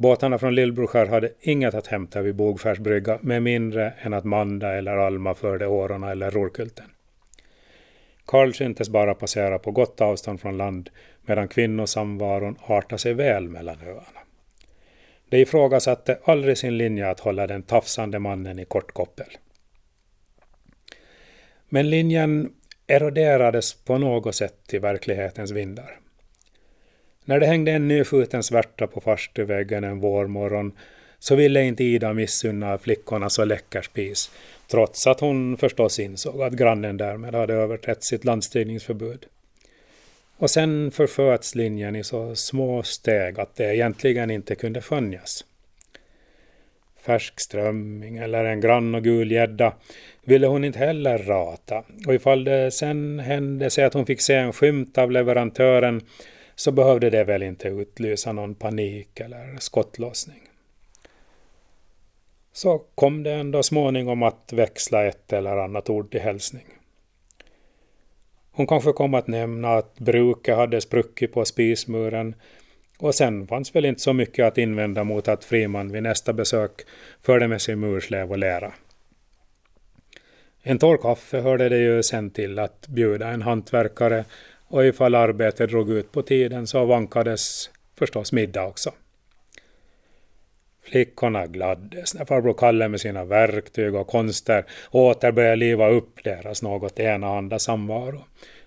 Båtarna från Lillbroskär hade inget att hämta vid Bogfärs brygga med mindre än att Manda eller Alma förde årorna eller rorkulten. Karl syntes bara passera på gott avstånd från land medan kvinnosamvaron artade sig väl mellan öarna. Det ifrågasatte aldrig sin linje att hålla den tafsande mannen i kort koppel. Men linjen eroderades på något sätt i verklighetens vindar. När det hängde en nyskjuten svärta på farstuväggen en vårmorgon så ville inte Ida missunna flickorna så läcker spis, trots att hon förstås insåg att grannen därmed hade överträtt sitt landstigningsförbud. Och sen förföts linjen i så små steg att det egentligen inte kunde skönjas. Färsk strömming eller en grann och gul gädda ville hon inte heller rata och ifall det sen hände sig att hon fick se en skymt av leverantören så behövde det väl inte utlysa någon panik eller skottlossning. Så kom det ändå småningom att växla ett eller annat ord till hälsning. Hon kanske kom att nämna att bruket hade spruckit på spismuren och sen fanns väl inte så mycket att invända mot att Friman vid nästa besök förde med sig murslev och lära. En torr kaffe hörde det ju sen till att bjuda en hantverkare och ifall arbetet drog ut på tiden så vankades förstås middag också. Flickorna gladdes när farbror Kalle med sina verktyg och konster åter började liva upp deras något enahanda samvaro.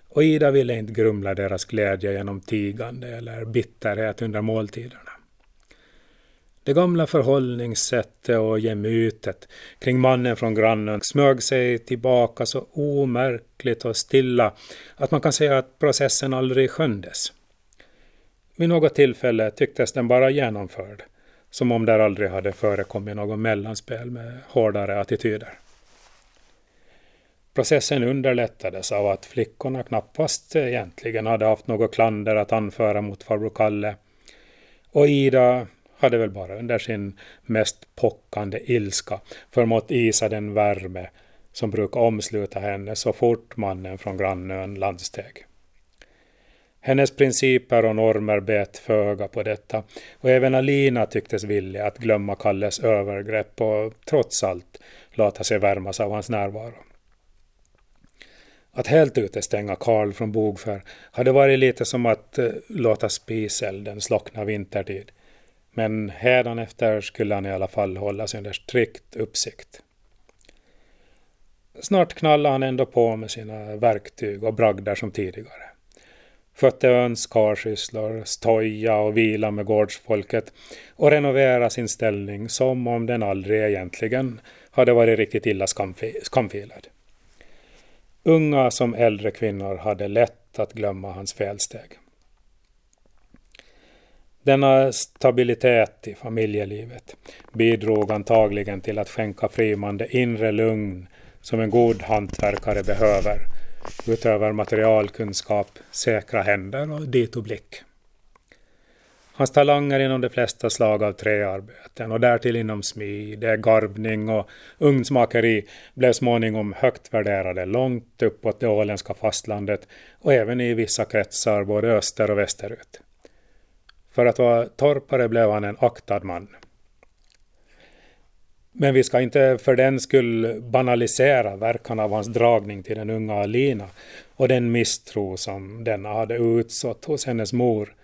Och Ida ville inte grumla deras glädje genom tigande eller bitterhet under måltiderna. Det gamla förhållningssättet och gemytet kring mannen från grannen smög sig tillbaka så omärkligt och stilla att man kan säga att processen aldrig sköndes. Vid något tillfälle tycktes den bara genomförd, som om där aldrig hade förekommit något mellanspel med hårdare attityder. Processen underlättades av att flickorna knappast egentligen hade haft något klander att anföra mot farbror Kalle och Ida hade väl bara under sin mest pockande ilska förmått isa den värme som brukar omsluta henne så fort mannen från grannön landsteg. Hennes principer och normer bet föga på detta och även Alina tycktes villig att glömma Kalles övergrepp och trots allt låta sig värmas av hans närvaro. Att helt utestänga Karl från Bogfär hade varit lite som att eh, låta spiselden slockna vintertid. Men hädanefter skulle han i alla fall hållas under strikt uppsikt. Snart knallade han ändå på med sina verktyg och bragder som tidigare. Skötte öns karsysslor, stoja och vila med gårdsfolket och renovera sin ställning som om den aldrig egentligen hade varit riktigt illa skamfilad. Unga som äldre kvinnor hade lätt att glömma hans felsteg. Denna stabilitet i familjelivet bidrog antagligen till att skänka Friman det inre lugn som en god hantverkare behöver utöver materialkunskap, säkra händer och dito blick. Hans talanger inom de flesta slag av träarbeten och därtill inom smide, garvning och ugnsmakeri blev småningom högt värderade långt uppåt det åländska fastlandet och även i vissa kretsar både öster och västerut. För att vara torpare blev han en aktad man. Men vi ska inte för den skull banalisera verkan av hans dragning till den unga Alina och den misstro som denna hade utsått hos hennes mor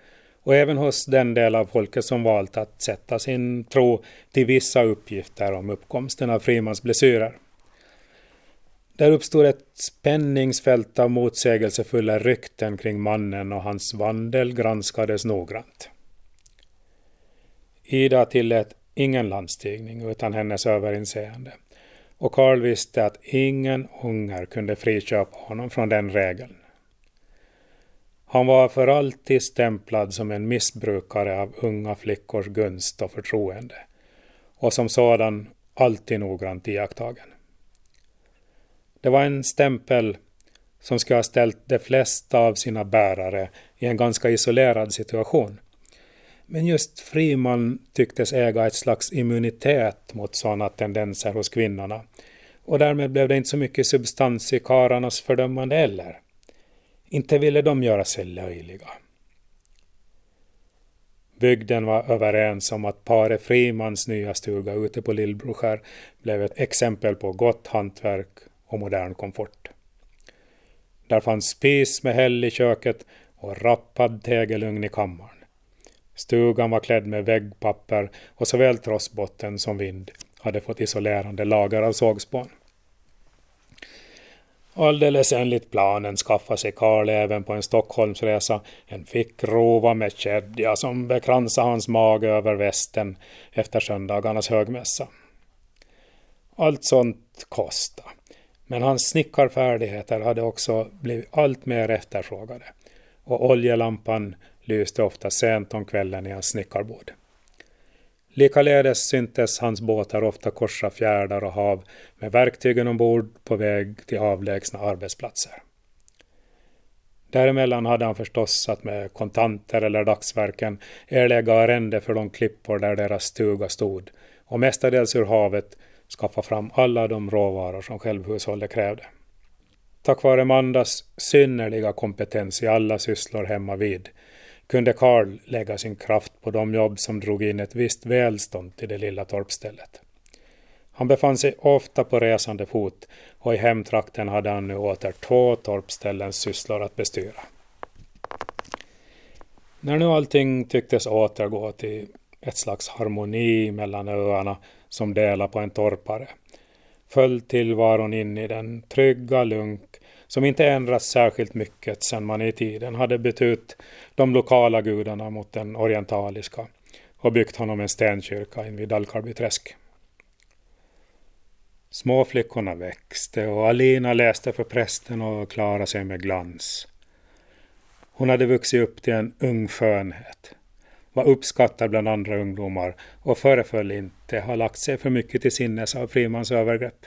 och även hos den del av folket som valt att sätta sin tro till vissa uppgifter om uppkomsten av Frimans blessyrer. Där uppstod ett spänningsfält av motsägelsefulla rykten kring mannen och hans vandel granskades noggrant. Ida tillät ingen landstigning utan hennes överinseende och Karl visste att ingen ungar kunde friköpa honom från den regeln. Han var för alltid stämplad som en missbrukare av unga flickors gunst och förtroende och som sådan alltid noggrant iakttagen. Det var en stämpel som skulle ha ställt de flesta av sina bärare i en ganska isolerad situation men just Friman tycktes äga ett slags immunitet mot sådana tendenser hos kvinnorna och därmed blev det inte så mycket substans i kararnas fördömande heller. Inte ville de göra sig löjliga. Bygden var överens om att paret Frimans nya stuga ute på Lillbroskär blev ett exempel på gott hantverk och modern komfort. Där fanns spis med häll i köket och rappad tegelugn i kammaren. Stugan var klädd med väggpapper och såväl trossbotten som vind hade fått isolerande lager av sågspån. Alldeles enligt planen skaffade sig Karl även på en Stockholmsresa en fickrova med kedja som bekransade hans mage över västen efter söndagarnas högmässa. Allt sånt kostade. Men hans snickarfärdigheter hade också blivit allt mer efterfrågade och oljelampan lyste ofta sent om kvällen i hans snickarbord. Likaledes syntes hans båtar ofta korsa fjärdar och hav med verktygen ombord på väg till avlägsna arbetsplatser. Däremellan hade han förstås att med kontanter eller dagsverken erlägga arrende för de klippor där deras stuga stod och mestadels ur havet skaffa fram alla de råvaror som självhushållet krävde. Tack vare Mandas synnerliga kompetens i alla sysslor hemma vid kunde Karl lägga sin kraft på de jobb som drog in ett visst välstånd till det lilla torpstället. Han befann sig ofta på resande fot och i hemtrakten hade han nu åter två torpställens sysslor att bestyra. När nu allting tycktes återgå till ett slags harmoni mellan öarna som delar på en torpare föll tillvaron in i den trygga lunk som inte ändrats särskilt mycket sedan man i tiden hade bytt ut de lokala gudarna mot den orientaliska och byggt honom en stenkyrka invid Dalkarbyträsk. Småflickorna växte och Alina läste för prästen och klarade sig med glans. Hon hade vuxit upp till en ung skönhet, var uppskattad bland andra ungdomar och föreföll inte ha lagt sig för mycket till sinnes av Frimans övergrepp.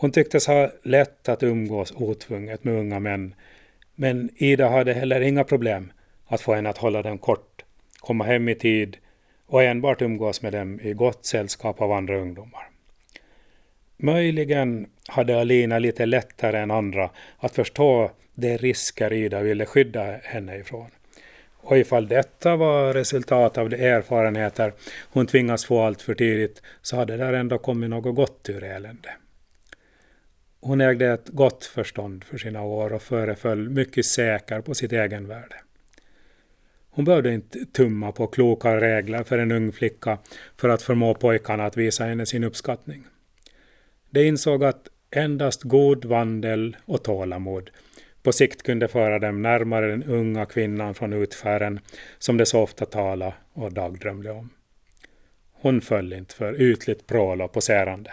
Hon tycktes ha lätt att umgås otvunget med unga män, men Ida hade heller inga problem att få henne att hålla dem kort, komma hem i tid och enbart umgås med dem i gott sällskap av andra ungdomar. Möjligen hade Alina lite lättare än andra att förstå de risker Ida ville skydda henne ifrån. Och ifall detta var resultat av de erfarenheter hon tvingas få allt för tidigt så hade där ändå kommit något gott ur elände. Hon ägde ett gott förstånd för sina år och föreföll mycket säker på sitt egenvärde. Hon behövde inte tumma på kloka regler för en ung flicka för att förmå pojkarna att visa henne sin uppskattning. De insåg att endast god vandel och tålamod på sikt kunde föra dem närmare den unga kvinnan från utfären som de så ofta talade och dagdrömde om. Hon föll inte för ytligt prål och poserande.